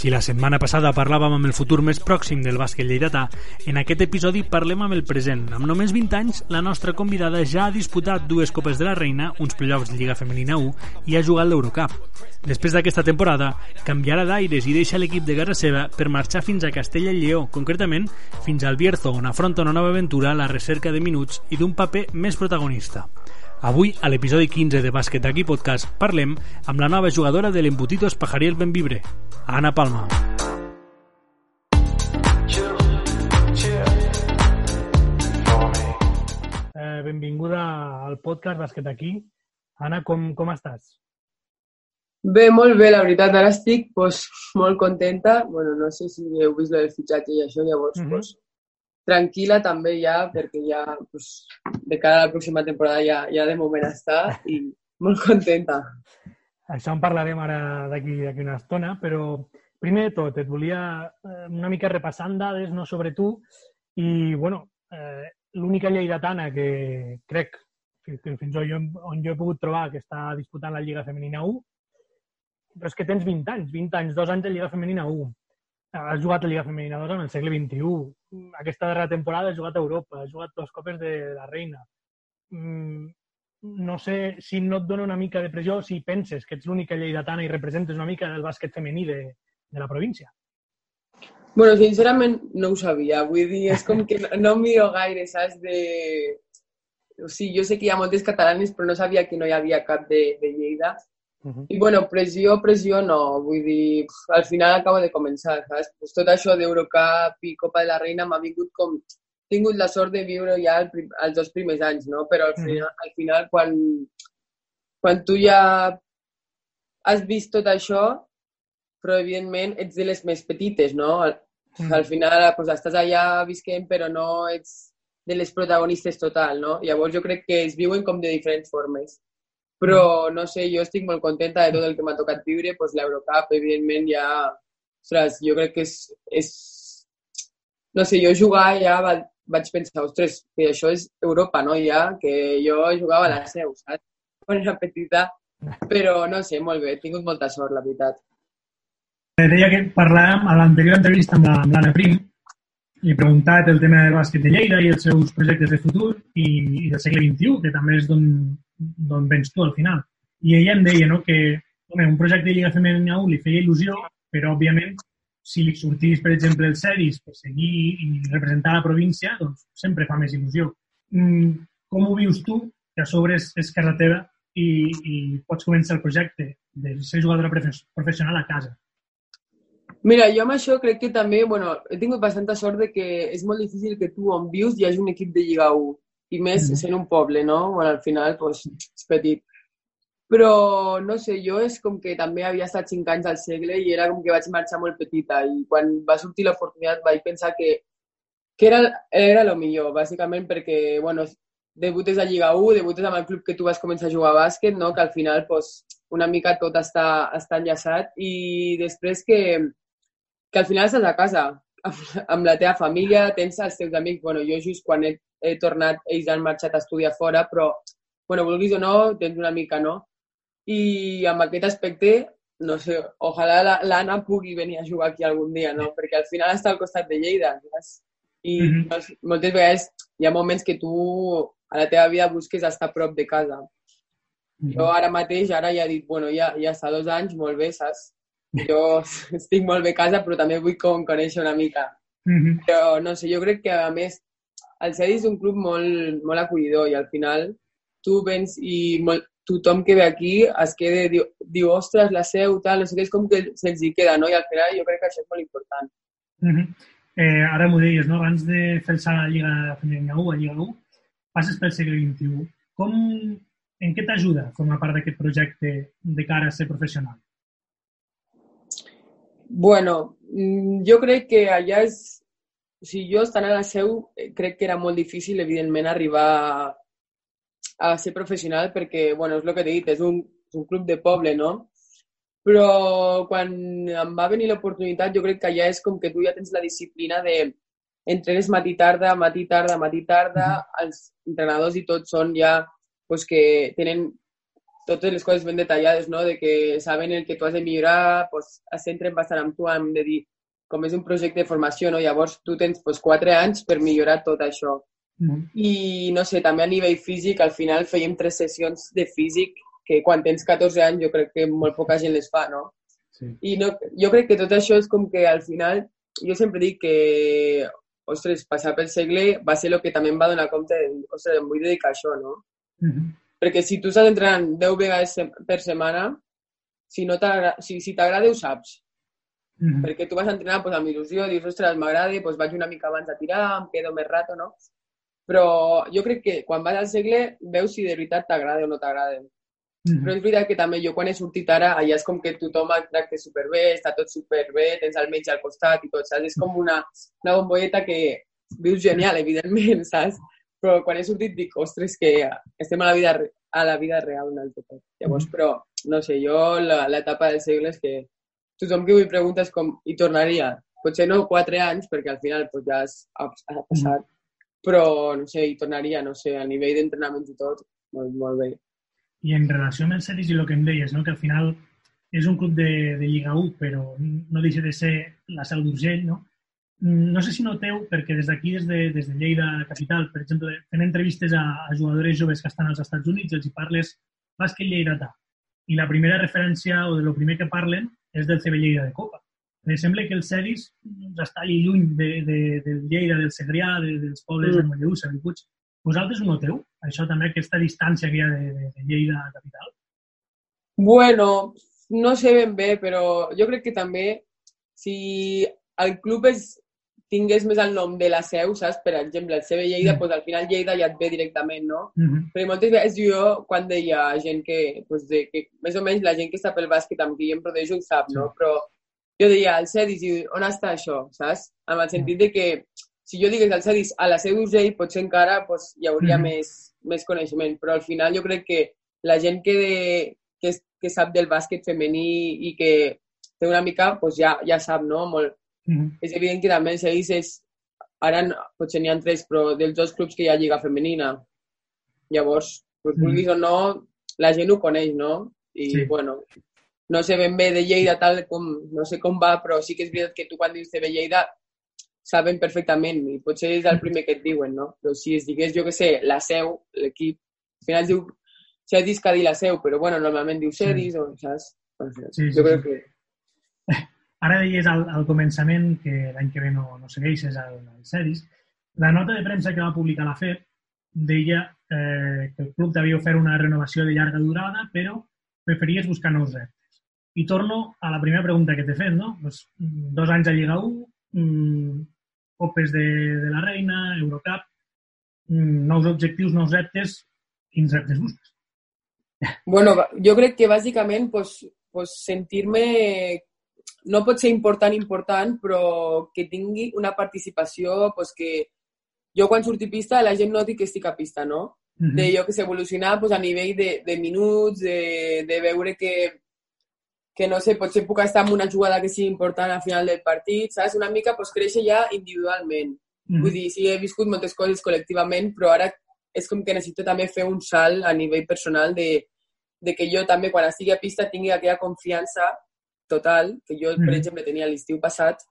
Si la setmana passada parlàvem amb el futur més pròxim del bàsquet lleidatà, en aquest episodi parlem amb el present. Amb només 20 anys, la nostra convidada ja ha disputat dues Copes de la Reina, uns playoffs de Lliga Femenina 1 i ha jugat l'Eurocup. Després d'aquesta temporada, canviarà d'aires i deixa l'equip de casa seva per marxar fins a Castella i Lleó, concretament fins al Bierzo, on afronta una nova aventura a la recerca de minuts i d'un paper més protagonista. Avui, a l'episodi 15 de Bàsquet d'aquí podcast, parlem amb la nova jugadora de l'Embutitos Pajariel Benvibre, Ana Palma. Eh, benvinguda al podcast Bàsquet aquí. Ana, com, com estàs? Bé, molt bé, la veritat. Ara estic pues, molt contenta. bueno, no sé si heu vist el fitxatge i això, llavors mm -hmm. pues, tranquil·la també ja, perquè ja pues, de cara a la pròxima temporada ja, ja de moment està i molt contenta. Això en parlarem ara d'aquí una estona, però primer de tot et volia eh, una mica repassant dades no, sobre tu i, bueno, eh, l'única lleidatana que crec fins on on jo he pogut trobar que està disputant la Lliga Femenina 1 però és que tens 20 anys, 20 anys, dos anys de Lliga Femenina 1. Has jugat a Lliga Femenina 2 en el segle XXI. Aquesta darrera temporada has jugat a Europa, has jugat dos copes de la reina. Mm, no sé si no et dona una mica de pressió si penses que ets l'única lleidatana i representes una mica el bàsquet femení de, de la província. Bueno, sincerament no ho sabia. Vull dir, és com que no miro gaire, saps? De... O sigui, jo sé que hi ha moltes catalanes, però no sabia que no hi havia cap de, de Lleida. Uh -huh. I, bueno, pressió, pressió no. Vull dir, al final acabo de començar, saps? Pues tot això d'Eurocup i Copa de la Reina m'ha vingut com... He tingut la sort de viure ja el, els dos primers anys, no? Però al final, uh -huh. al final quan, quan tu ja has vist tot això, però evidentment ets de les més petites, no? Al, mm. al final pues, estàs allà visquent però no ets de les protagonistes total, no? Llavors jo crec que es viuen com de diferents formes. Però, no sé, jo estic molt contenta de tot el que m'ha tocat viure, pues, l'Eurocup, evidentment, ja... Ostres, jo crec que és, és... No sé, jo jugar ja va, vaig pensar, ostres, que això és Europa, no? Ja, que jo jugava a la seu, saps? Quan era petita, però no sé, molt bé, he tingut molta sort, la veritat. Deia que parlàvem a l'anterior entrevista amb l'Anna la, Prim i he preguntat el tema del bàsquet de Lleida i els seus projectes de futur i, i del segle XXI, que també és d'on vens tu al final. I ella em deia no, que home, un projecte de Lliga Femenina 1 li feia il·lusió, però òbviament si li sortís, per exemple, el Seris per seguir i representar la província, doncs sempre fa més il·lusió. Mm, com ho vius tu, que a sobre és, és casa teva i, i pots començar el projecte de ser jugadora professional a casa? Mira, jo amb això crec que també, bueno, he tingut bastanta sort de que és molt difícil que tu on vius hi hagi un equip de Lliga 1 i més mm -hmm. sent un poble, no? Bueno, al final, doncs, és petit. Però, no sé, jo és com que també havia estat 5 anys al segle i era com que vaig marxar molt petita i quan va sortir l'oportunitat vaig pensar que, que era, era el millor, bàsicament perquè, bueno, debutes a Lliga 1, debutes amb el club que tu vas començar a jugar a bàsquet, no? que al final pues, una mica tot està, està enllaçat i després que, que al final estàs a casa amb la teva família, tens els teus amics. bueno, jo just quan he, he tornat, ells han marxat a estudiar fora, però, bueno, vulguis o no, tens una mica, no? I amb aquest aspecte, no sé, ojalà l'Anna la, pugui venir a jugar aquí algun dia, no? Perquè al final està al costat de Lleida, saps? I mm -hmm. moltes vegades hi ha moments que tu a la teva vida busques estar a prop de casa. Mm -hmm. Jo ara mateix, ara ja he dit, bueno, ja, ja està dos anys, molt bé, saps? jo estic molt bé a casa, però també vull com conèixer una mica. Mm -hmm. Però, no sé, jo crec que, a més, el Cedi és un club molt, molt acollidor i al final tu vens i molt, tothom que ve aquí es queda, diu, diu ostres, la seu, tal, no sé què, és com que se'ls hi queda, no? I al final jo crec que això és molt important. Mm -hmm. eh, ara m'ho deies, no? Abans de fer el salt a la Lliga Femenina 1, a Lliga 1, passes pel segle XXI. Com, en què t'ajuda formar part d'aquest projecte de cara a ser professional? Bueno, mm, jo crec que allà és... O sigui, jo estant a la seu eh, crec que era molt difícil, evidentment, arribar a, a ser professional perquè, bueno, és el que t'he dit, és un, és un club de poble, no? Però quan em va venir l'oportunitat, jo crec que allà és com que tu ja tens la disciplina de entrenes matí tarda, matí tarda, matí tarda, els entrenadors i tots són ja pues, que tenen totes les coses ben detallades, no? de que saben el que tu has de millorar, pues, es centren bastant amb tu, hem de dir, com és un projecte de formació, no? llavors tu tens pues, quatre anys per millorar tot això. Mm. I, no sé, també a nivell físic, al final fèiem tres sessions de físic que quan tens 14 anys jo crec que molt poca gent les fa, no? Sí. I no, jo crec que tot això és com que al final, jo sempre dic que, ostres, passar pel segle va ser el que també em va donar compte de, ostres, em vull dedicar a això, no? Mm -hmm. Perquè si tu estàs entrenant 10 vegades per setmana, si no si, si t'agrada ho saps. Mm -hmm. Perquè tu vas a entrenar pues, amb il·lusió, dius, ostres, m'agrada, pues, vaig una mica abans a tirar, em quedo més rato, no? Però jo crec que quan vas al segle veus si de veritat t'agrada o no t'agrada. Mm -hmm. Però és veritat que també jo quan he sortit ara, allà és com que tothom et tracta superbé, està tot superbé, tens el metge al costat i tot, saps? És com una, una bombolleta que vius genial, evidentment, saps? Però quan he sortit dic, ostres, que estem a la vida, a la vida real un altre cop. Llavors, mm -hmm. però, no sé, jo l'etapa del segle és que tothom que avui pregunta és com, i tornaria? Potser no quatre anys, perquè al final pues, ja has, ha, passat, però, no sé, hi tornaria, no sé, a nivell d'entrenament i tot, molt, molt bé. I en relació amb el Ceris i el que em deies, no? que al final és un club de, de Lliga 1, però no deixa de ser la Seu d'Urgell, no? No sé si noteu, perquè des d'aquí, des, de, des de Lleida Capital, per exemple, fent entrevistes a, a jugadores joves que estan als Estats Units, els hi parles bàsquet lleidatà. I la primera referència, o de lo primer que parlen, és del Lleida de Copa. Em sembla que el doncs, està allà lluny de, de, del Lleida, del Segrià, de, dels pobles mm. de Mollerussa, de Puig. Vosaltres ho noteu? Això també, aquesta distància que hi ha de, de, de Lleida a capital? Bueno, no sé ben bé, però jo crec que també si el club és, tingués més el nom de la seu, saps? Per exemple, el CB Lleida, mm. pues, al final Lleida ja et ve directament, no? Mm -hmm. Però moltes vegades jo, quan deia gent que, pues, de, que més o menys la gent que està pel bàsquet amb qui em protegeixo ho sap, no? Però jo deia, al Cedis, i on està això, saps? En el sentit de que si jo digués al Cedis a la seu d'Urgell, potser encara pues, hi hauria mm -hmm. més, més coneixement, però al final jo crec que la gent que, de, que, que sap del bàsquet femení i que té una mica, pues ja, ja sap, no? Molt, Mm -hmm. És evident que també Seguís és... Ara potser n'hi ha tres, però dels dos clubs que hi ha Lliga Femenina. Llavors, pues, mm vulguis o no, la gent ho coneix, no? I, sí. bueno, no sé ben bé de Lleida tal com, no sé com va, però sí que és veritat que tu quan dius de Lleida saben perfectament i potser és el primer que et diuen, no? Però si es digués, jo que sé, la seu, l'equip, al final diu Cedis que ha dit la seu, però bueno, normalment diu Cedis sí. o saps? Sí, sí, jo crec sí. que Ara deies al, al començament que l'any que ve no, no segueixes al, al Ceris. La nota de premsa que va publicar la FED deia eh, que el club t'havia ofert una renovació de llarga durada, però preferies buscar nous reptes. I torno a la primera pregunta que t'he fet, no? Pues, dos anys a Lliga 1, mmm, Copes de, de la Reina, Eurocup, mmm, nous objectius, nous reptes, quins reptes busques? Bueno, jo crec que bàsicament pues, pues sentir-me no pot ser important, important, però que tingui una participació pues, que jo quan surti pista la gent noti que estic a pista, no? Mm -hmm. De jo que s'evolucionar pues, a nivell de, de minuts, de, de veure que, que no sé, potser puc estar en una jugada que sigui important al final del partit, saps? Una mica pues, créixer ja individualment. Mm -hmm. Vull dir, sí, he viscut moltes coses col·lectivament, però ara és com que necessito també fer un salt a nivell personal de, de que jo també, quan estigui a pista, tingui aquella confiança total, que jo, per exemple, tenia l'estiu passat,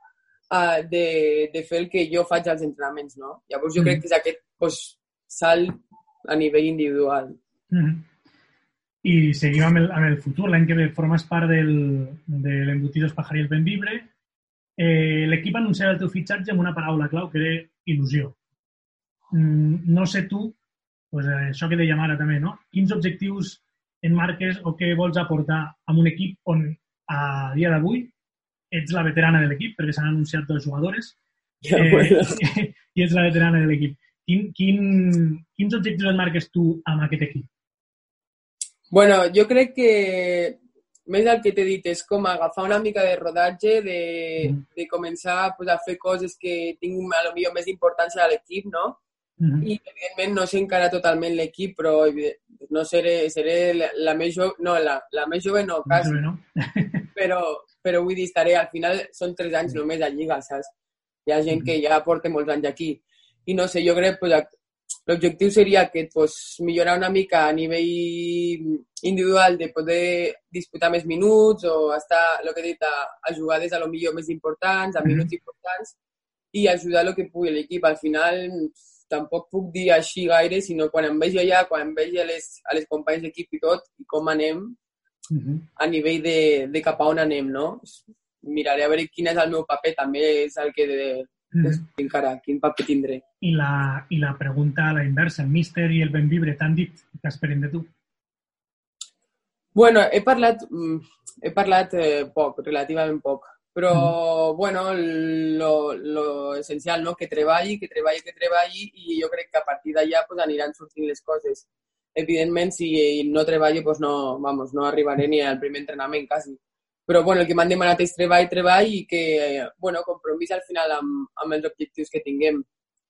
uh, de, de fer el que jo faig als entrenaments, no? Llavors jo crec que és aquest pues, salt a nivell individual. Mm. I seguim amb el, amb el futur. L'any que ve formes part del, de l'Embutidos Pajariel Benvibre. Eh, L'equip anunciava el teu fitxatge amb una paraula clau que era il·lusió. Mm, no sé tu, pues, eh, això que dèiem ara també, no? Quins objectius en marques o què vols aportar amb un equip on a dia d'avui ets la veterana de l'equip, perquè s'han anunciat dos jugadores, ja, eh, bueno. i ets la veterana de l'equip. Quin, quin, quins objectius et marques tu amb aquest equip? Bueno, jo crec que més el que t'he dit és com agafar una mica de rodatge, de, mm. de començar pues, a fer coses que tinguin a lo millor més importància a l'equip, no? Mm -hmm. I, evidentment, no sé encara totalment l'equip, però no seré, seré la, la més jove, no, la, la més jove no, quasi. No? però, però vull dir, estaré, al final són tres anys només a Lliga, saps? Hi ha gent que ja porta molts anys aquí. I no sé, jo crec, pues, l'objectiu seria que pues, millorar una mica a nivell individual de poder disputar més minuts o estar, el que he dit, a, a jugades a lo millor més importants, a minuts importants, i ajudar el que pugui l'equip. Al final tampoc puc dir així gaire, sinó quan em veig allà, quan em veig a les, a les companys d'equip i tot, i com anem uh -huh. a nivell de, de cap a on anem, no? Miraré a veure quin és el meu paper, també és el que de, -huh. encara, quin paper tindré. I la, I la pregunta a la inversa, el míster i el Benvibre t'han dit què esperen de tu? Bueno, he parlat, mm, he parlat eh, poc, relativament poc, però, mm. bueno, lo, lo essencial, no? Que treballi, que treballi, que treballi i jo crec que a partir d'allà pues, aniran sortint les coses. Evidentment, si no treballo, pues no, vamos, no arribaré ni al primer entrenament, quasi. Però, bueno, el que m'han demanat és treball, treball i que, bueno, compromís al final amb, amb els objectius que tinguem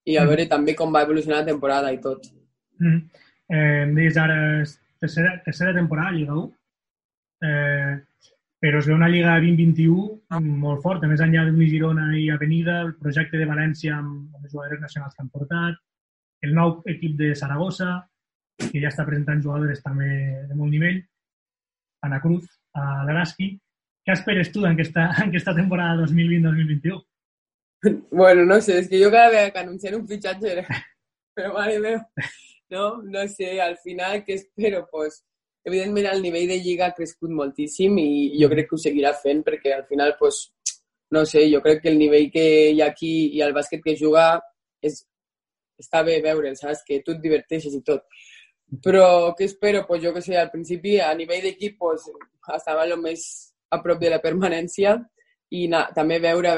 i a mm. veure també com va evolucionar la temporada i tot. Mm. Eh, em deies ara tercera, tercera temporada, Lliga 1. Eh, però es veu una Lliga 2021 molt forta, més enllà d'Uni Girona i Avenida, el projecte de València amb els jugadors nacionals que han portat, el nou equip de Saragossa, que ja està presentant jugadors també de molt nivell, Ana Cruz, a l'Araski. Què esperes tu en aquesta, en aquesta temporada 2020-2021? Bueno, no sé, és que jo cada vegada que anuncien un fitxatge, però mare meu, no, no sé, al final, què espero? Pues, evidentment el nivell de lliga ha crescut moltíssim i jo crec que ho seguirà fent perquè al final, pues, no sé, jo crec que el nivell que hi ha aquí i el bàsquet que juga és, està bé veure'l, saps? Que tu et diverteixes i tot. Però què espero? Pues jo que sé, al principi a nivell d'equip pues, estava el més a prop de la permanència i na, també veure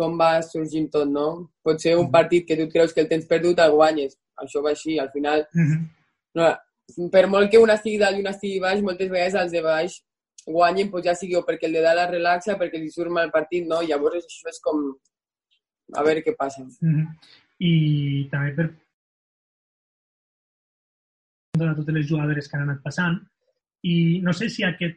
com va sorgint tot, no? Pot ser un partit que tu creus que el tens perdut, el guanyes. Això va així, al final... No, per molt que una estigui dalt i una estigui baix, moltes vegades els de baix guanyen, doncs ja sigui o perquè el de dalt es relaxa, perquè li surt mal partit, no? Llavors això és com a veure què passa. Mm -hmm. I també per a totes les jugadores que han anat passant i no sé si aquest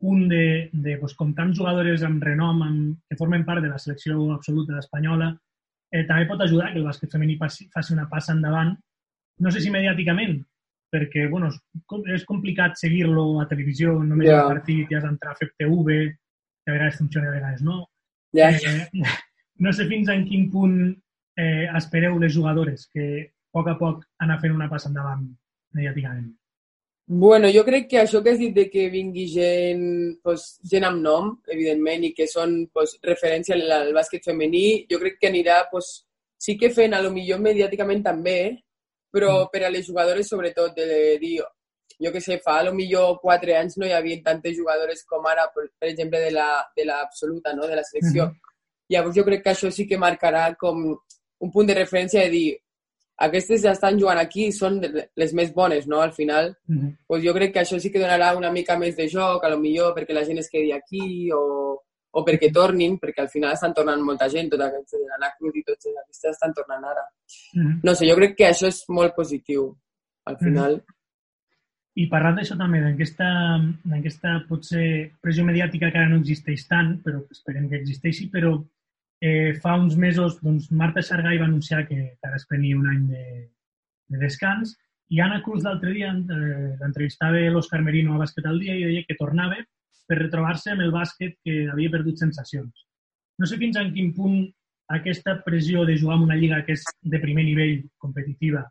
punt de, de pues, com tants jugadores amb renom amb, que formen part de la selecció absoluta espanyola eh, també pot ajudar que el bàsquet femení passi, faci una passa endavant no sé si mediàticament, perquè bueno, és complicat seguir-lo a televisió, només yeah. el partit, ja has d'entrar a fer TV, que a vegades funciona, a vegades no. Yeah. Eh, no sé fins en quin punt eh, espereu les jugadores que a poc a poc anar fent una passa endavant mediàticament. Bueno, jo crec que això que has dit de que vingui gent, pues, gent amb nom, evidentment, i que són pues, referència al, al bàsquet femení, jo crec que anirà, pues, sí que fent, a lo millor mediàticament també, però mm. per a les jugadores sobretot de dir, jo que sé, fa a lo millor quatre anys no hi havia tantes jugadores com ara, per, per exemple, de l'absoluta, la, no? de la selecció. Mm -hmm. Llavors jo crec que això sí que marcarà com un punt de referència de dir aquestes ja estan jugant aquí i són les més bones, no? Al final, mm -hmm. pues jo crec que això sí que donarà una mica més de joc, a lo millor perquè la gent es quedi aquí o, o perquè tornin, perquè al final estan tornant molta gent, tota aquesta de l'Anna Cruz i tots aquests estan tornant ara. Mm -hmm. No sé, jo crec que això és molt positiu, al mhm. final. Mm -hmm. I parlant d'això també, d'aquesta potser pressió mediàtica que ara no existeix tant, però esperem que existeixi, però eh, fa uns mesos doncs, Marta Xargai va anunciar que, que ara es prenia un any de, de descans i Anna Cruz l'altre dia eh, l'entrevistava l'Òscar Merino a Bàsquet al dia i deia que tornava per retrobar-se amb el bàsquet que havia perdut sensacions. No sé fins en quin punt aquesta pressió de jugar en una lliga que és de primer nivell competitiva,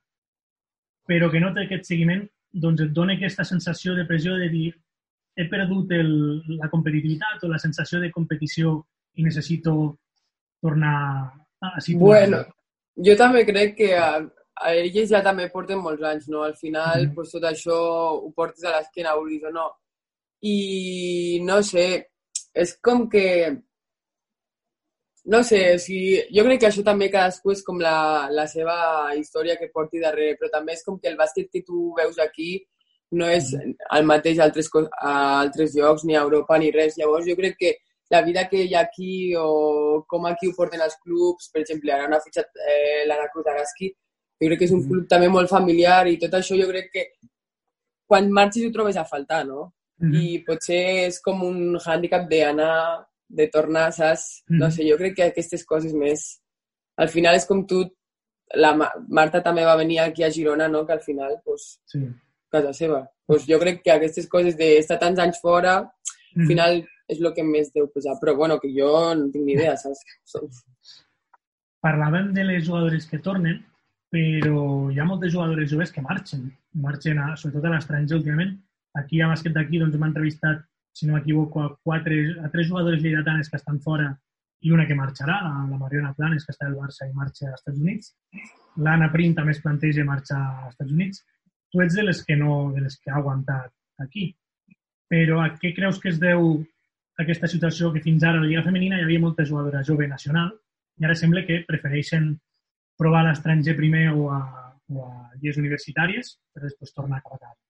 però que no té aquest seguiment, doncs et dona aquesta sensació de pressió de dir he perdut el, la competitivitat o la sensació de competició i necessito tornar a situar. Bueno, jo també crec que a, a elles ja també porten molts anys, no? Al final, mm. pues, tot això ho portes a l'esquena, vulguis o no i no sé, és com que no sé, o sigui, jo crec que això també cadascú és com la, la seva història que porti darrere, però també és com que el bàsquet que tu veus aquí no és el mateix a altres, a altres llocs, ni a Europa, ni res. Llavors jo crec que la vida que hi ha aquí o com aquí ho porten els clubs, per exemple, ara no ha fitxat eh, l'Anna Cruz Araski, jo crec que és un club també molt familiar i tot això jo crec que quan marxis ho trobes a faltar, no? -hmm. i potser és com un hàndicap d'anar, de tornar, saps? Mm -hmm. No sé, jo crec que aquestes coses més... Al final és com tu la Marta també va venir aquí a Girona, no? que al final, pues, sí. casa seva. Pues jo crec que aquestes coses d'estar tants anys fora, al final és el que més deu pesar. Però bueno, que jo no tinc ni idea, saps? Parlàvem de les jugadores que tornen, però hi ha moltes jugadores joves que marxen. Marxen, a, sobretot a l'estranger últimament. Aquí a Bàsquet d'aquí doncs, hem entrevistat, si no m'equivoco, a, quatre, a tres jugadores lleidatanes que estan fora i una que marxarà, la Mariona Planes, que està al Barça i marxa als Estats Units. L'Anna Prim també es planteja marxar als Estats Units. Tu ets de les que no, de les que ha aguantat aquí. Però a què creus que es deu aquesta situació que fins ara a la Lliga Femenina hi havia molta jugadora jove nacional i ara sembla que prefereixen provar l'estranger primer o a, o a lligues universitàries per després tornar cap a casa.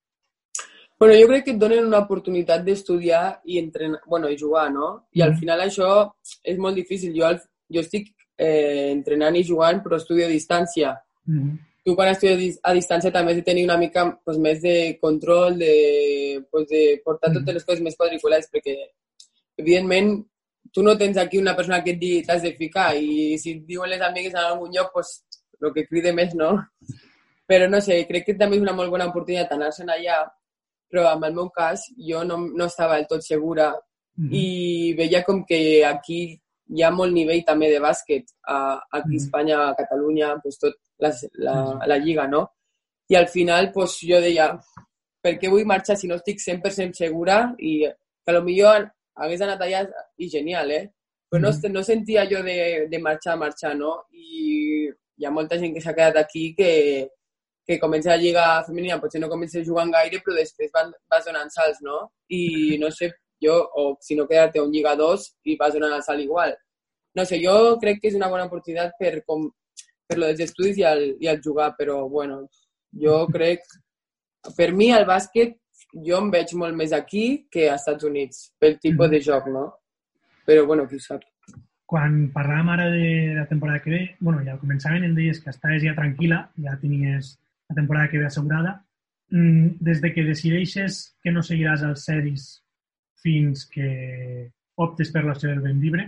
Bueno, jo crec que et donen una oportunitat d'estudiar i entrenar, bueno, i jugar, no? I al final això és molt difícil. Jo, jo estic eh, entrenant i jugant, però estudio a distància. Mm -hmm. Tu quan estudies a distància també has de tenir una mica pues, més de control, de, pues, de portar mm -hmm. totes les coses més quadriculades, perquè, evidentment, tu no tens aquí una persona que et digui t'has de ficar i si et diuen les amigues en algun lloc, pues, el que cride més, no? Però no sé, crec que també és una molt bona oportunitat anar-se'n allà però en el meu cas jo no, no estava del tot segura mm -hmm. i veia com que aquí hi ha molt nivell també de bàsquet a, aquí a mm -hmm. Espanya, a Catalunya, pues tot la, la, -hmm. la lliga, no? I al final pues, jo deia, per què vull marxar si no estic 100% segura i que potser hagués anat allà i genial, eh? Però no, no sentia jo de, de marxar, marxar, no? I hi ha molta gent que s'ha quedat aquí que, que comença la Lliga Femenina, potser no comença jugant gaire, però després van, vas donant salts, no? I no sé, jo, o si no quedar-te un Lliga 2 i vas donant el salt igual. No sé, jo crec que és una bona oportunitat per, com, per lo dels estudis i el, i el jugar, però bueno, jo crec, per mi el bàsquet jo em veig molt més aquí que als Estats Units, pel tipus mm-hmm. de joc, no? Però bueno, qui sap. Quan parlàvem ara de la temporada que ve, bueno, ja al començament em deies que estaves ja tranquil·la, ja tenies la temporada que ve assegurada. Mm, des de que decideixes que no seguiràs els sedis fins que optes per l'opció del vent llibre,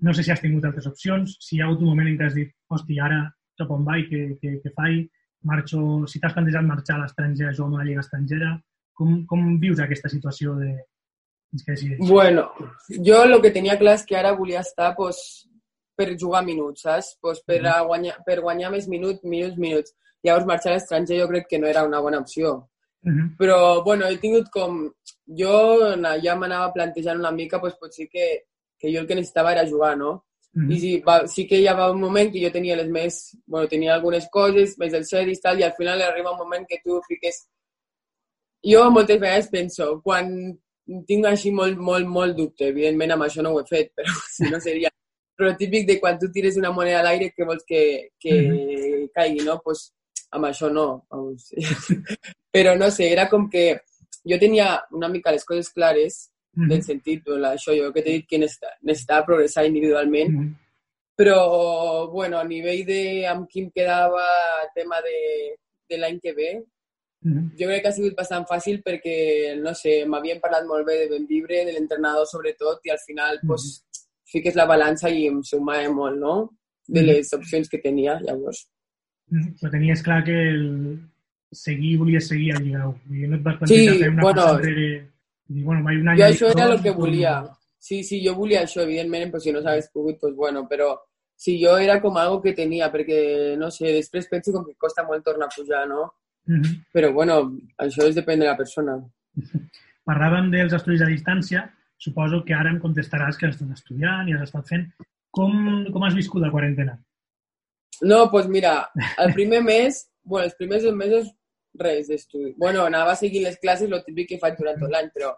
no sé si has tingut altres opcions, si hi ha hagut un moment en què has dit, hosti, ara cap on vaig, què, què, què faig, marxo, si t'has plantejat marxar a l'estranger, jugar a una lliga estrangera, com, com vius aquesta situació de, que Bueno, jo el que tenia clar és que ara volia estar pues, per jugar minuts, saps? Pues, per, a guanyar, per guanyar més minuts, minuts, minuts. Llavors, marxar a l'estranger jo crec que no era una bona opció. Uh -huh. Però, bueno, he tingut com... Jo ja m'anava plantejant una mica, doncs potser que, que jo el que necessitava era jugar, no? Uh -huh. I sí, va, sí que hi havia un moment que jo tenia les més... Bueno, tenia algunes coses, més del ser i tal, i al final arriba un moment que tu fiques... Jo moltes vegades penso, quan tinc així molt, molt, molt dubte, evidentment amb això no ho he fet, però si no seria... Però típic de quan tu tires una moneda a l'aire que vols que, que uh -huh. caigui, no? Pues, amb això no. Però no sé, era com que jo tenia una mica les coses clares mm -hmm. del sentit, això jo que t'he dit que necessitava, progressar individualment, mm -hmm. però, bueno, a nivell de amb qui em quedava tema de, de l'any que ve, mm -hmm. jo crec que ha sigut bastant fàcil perquè, no sé, m'havien parlat molt bé de Benvibre, de l'entrenador sobretot, i al final, mm -hmm. pues, fiques la balança i em sumava molt, no?, de les opcions que tenia, llavors. Però tenies clar que el seguir, volies seguir al Lliga 1. No et vas plantejar sí, fer una bueno, enrere... Dir, bueno, mai un any jo això era el que volia. Sí, sí, jo volia això, evidentment, però si no s'hagués pogut, doncs bueno, però sí, jo era com algo que tenia, perquè, no sé, després penso com que costa molt tornar a pujar, no? Uh -huh. Però, bueno, això és depèn de la persona. Parlàvem dels estudis a distància, suposo que ara em contestaràs que estàs estudiant i has estat fent. Com, com has viscut la quarantena? No, doncs pues mira, el primer mes, bueno, els primers dos mesos, res d'estudi. Bueno, anava a seguir les classes, el típic que faig durant tot l'any, però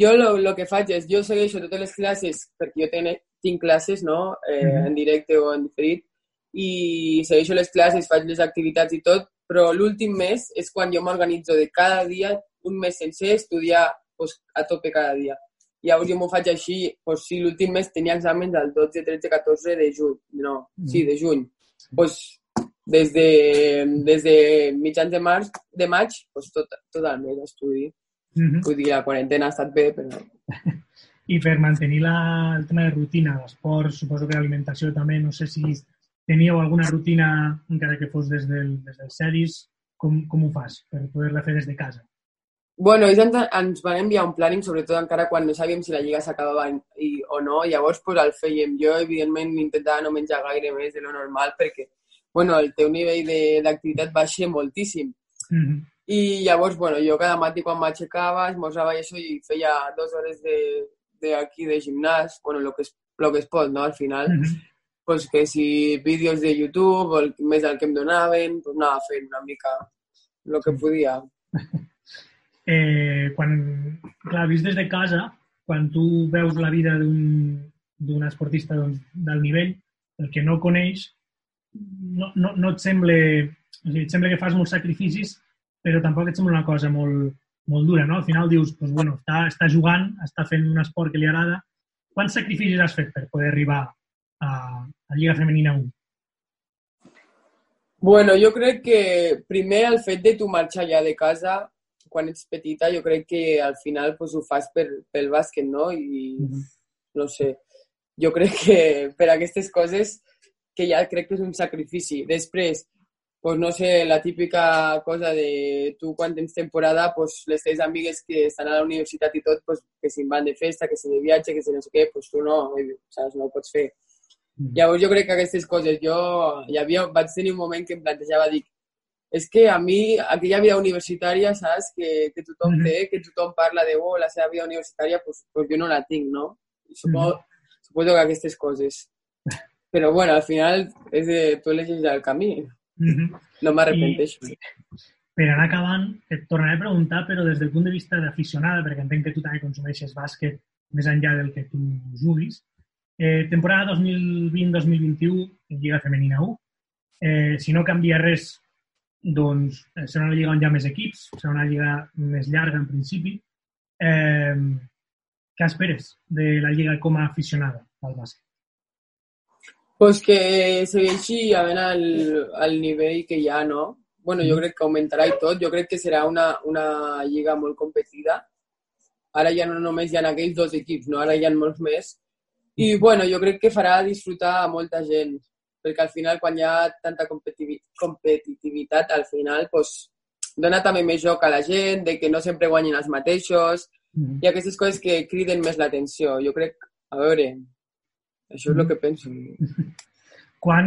jo el que faig és, jo segueixo totes les classes, perquè jo tenc, tinc classes, no?, eh, en directe o en diferit, i segueixo les classes, faig les activitats i tot, però l'últim mes és quan jo m'organitzo de cada dia, un mes sencer, estudiar pues, a tope cada dia. Llavors jo m'ho faig així, pues, sí, l'últim mes tenia exàmens el 12, 13, 14 de juny, no, sí, de juny pues, des de, des de mitjans de març, de maig, pues, tot, tot el mes d'estudi. Mm -hmm. Vull dir, la quarantena ha estat bé, però... I per mantenir la, el tema de rutina, l'esport, suposo que l'alimentació també, no sé si teníeu alguna rutina, encara que fos des del, des del sèries, com, com ho fas per poder-la fer des de casa? Bueno, ells ens, ens van enviar un planning, sobretot encara quan no sabíem si la lliga s'acabava i, o no, llavors pues, el fèiem. Jo, evidentment, intentava no menjar gaire més de lo normal perquè bueno, el teu nivell d'activitat baixa moltíssim. Mm -hmm. I llavors, bueno, jo cada matí quan m'aixecava, esmorzava i això i feia dues hores de, de aquí de gimnàs, bueno, lo que es, lo que es pot, no?, al final. Mm -hmm. pues que si vídeos de YouTube o el, més del que em donaven, pues anava fent una mica el que podia. eh, quan, clar, vist des de casa, quan tu veus la vida d'un esportista doncs, del nivell, el que no coneix, no, no, no et sembla... O sigui, et sembla que fas molts sacrificis, però tampoc et sembla una cosa molt, molt dura, no? Al final dius, pues, bueno, està, està jugant, està fent un esport que li agrada. Quants sacrificis has fet per poder arribar a, a Lliga Femenina 1? Bueno, jo crec que primer el fet de tu marxar ja de casa quan ets petita, jo crec que al final pues, ho fas per, pel bàsquet, no? I mm -hmm. no sé, jo crec que per aquestes coses que ja crec que és un sacrifici. Després, pues no sé, la típica cosa de tu quan tens temporada, pues les teves amigues que estan a la universitat i tot, pues que si van de festa, que si de viatge, que si no sé què, pues tu no, saps, no ho pots fer. Mm. Llavors jo crec que aquestes coses, jo hi havia, vaig tenir un moment que em plantejava, dic, és que a mi aquella vida universitària, saps, que, que tothom mm -hmm. té, que tothom parla de oh, la seva vida universitària, pues, pues jo no la tinc, no? Suposo, mm -hmm. suposo que aquestes coses. Però bueno, al final és de, tu elegis el camí. Mm -hmm. No m'arrepenteixo. I, per anar acabant, et tornaré a preguntar, però des del punt de vista d'aficionada, perquè entenc que tu també consumeixes bàsquet més enllà del que tu juguis. Eh, temporada 2020-2021 en Lliga Femenina 1. Eh, si no canvia res, doncs eh, serà una lliga on hi ha més equips, serà una lliga més llarga en principi. Eh, què esperes de la lliga com a aficionada al bàsquet? pues que segueixi havent el, el nivell que hi ha, no? bueno, jo crec que augmentarà i tot. Jo crec que serà una, una lliga molt competida. Ara ja no només hi ha aquells dos equips, no? ara hi ha molts més. I bueno, jo crec que farà disfrutar a molta gent, perquè al final quan hi ha tanta competitivitat, al final pues, dona també més joc a la gent, de que no sempre guanyin els mateixos, mm -hmm. i aquestes coses que criden més l'atenció. Jo crec, a veure, això és el que penso. Quan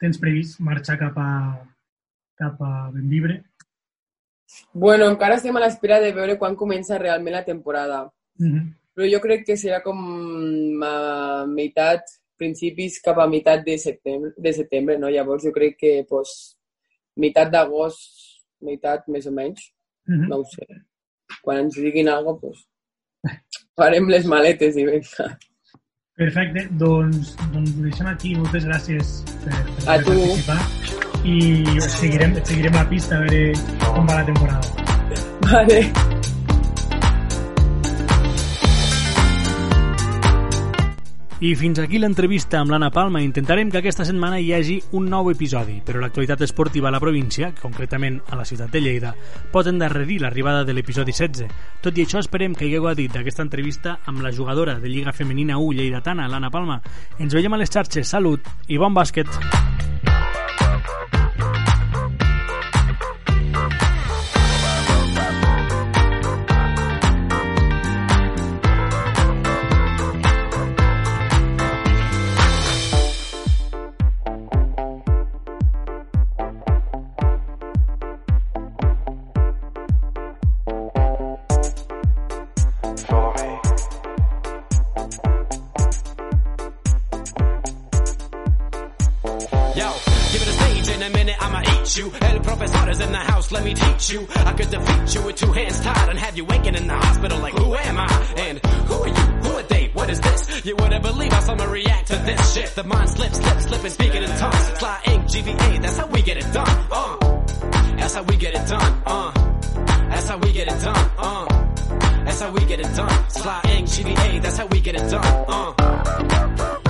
tens previst marxar cap a, cap a Benvibre? Bueno, encara estem a l'espera de veure quan comença realment la temporada. Uh -huh. Però jo crec que serà com a meitat, principis cap a meitat de setembre, de setembre no? Llavors jo crec que pues, meitat d'agost, meitat més o menys, uh -huh. no ho sé. Quan ens diguin alguna cosa, pues, farem les maletes i vinga. Perfecte, doncs, doncs ho deixem aquí. Moltes gràcies per, per a tu. participar i seguirem, seguirem la pista a veure com va la temporada. Vale. I fins aquí l'entrevista amb l'Anna Palma. Intentarem que aquesta setmana hi hagi un nou episodi, però l'actualitat esportiva a la província, concretament a la ciutat de Lleida, pot endarrerir l'arribada de l'episodi 16. Tot i això, esperem que hagueu dit d'aquesta entrevista amb la jugadora de Lliga Femenina 1 lleidatana, l'Anna Palma. Ens veiem a les xarxes. Salut i bon bàsquet! Waking in the hospital like, who am I? And who are you? Who are they? What is this? You wouldn't believe how someone react to this shit. The mind slips, slips, slipping, speaking in tongues. Fly ink, GVA, that's how we get it done. Uh, that's how we get it done. Uh, that's how we get it done. Uh, that's how we get it done. Fly ink, GVA, that's how we get it done. Uh.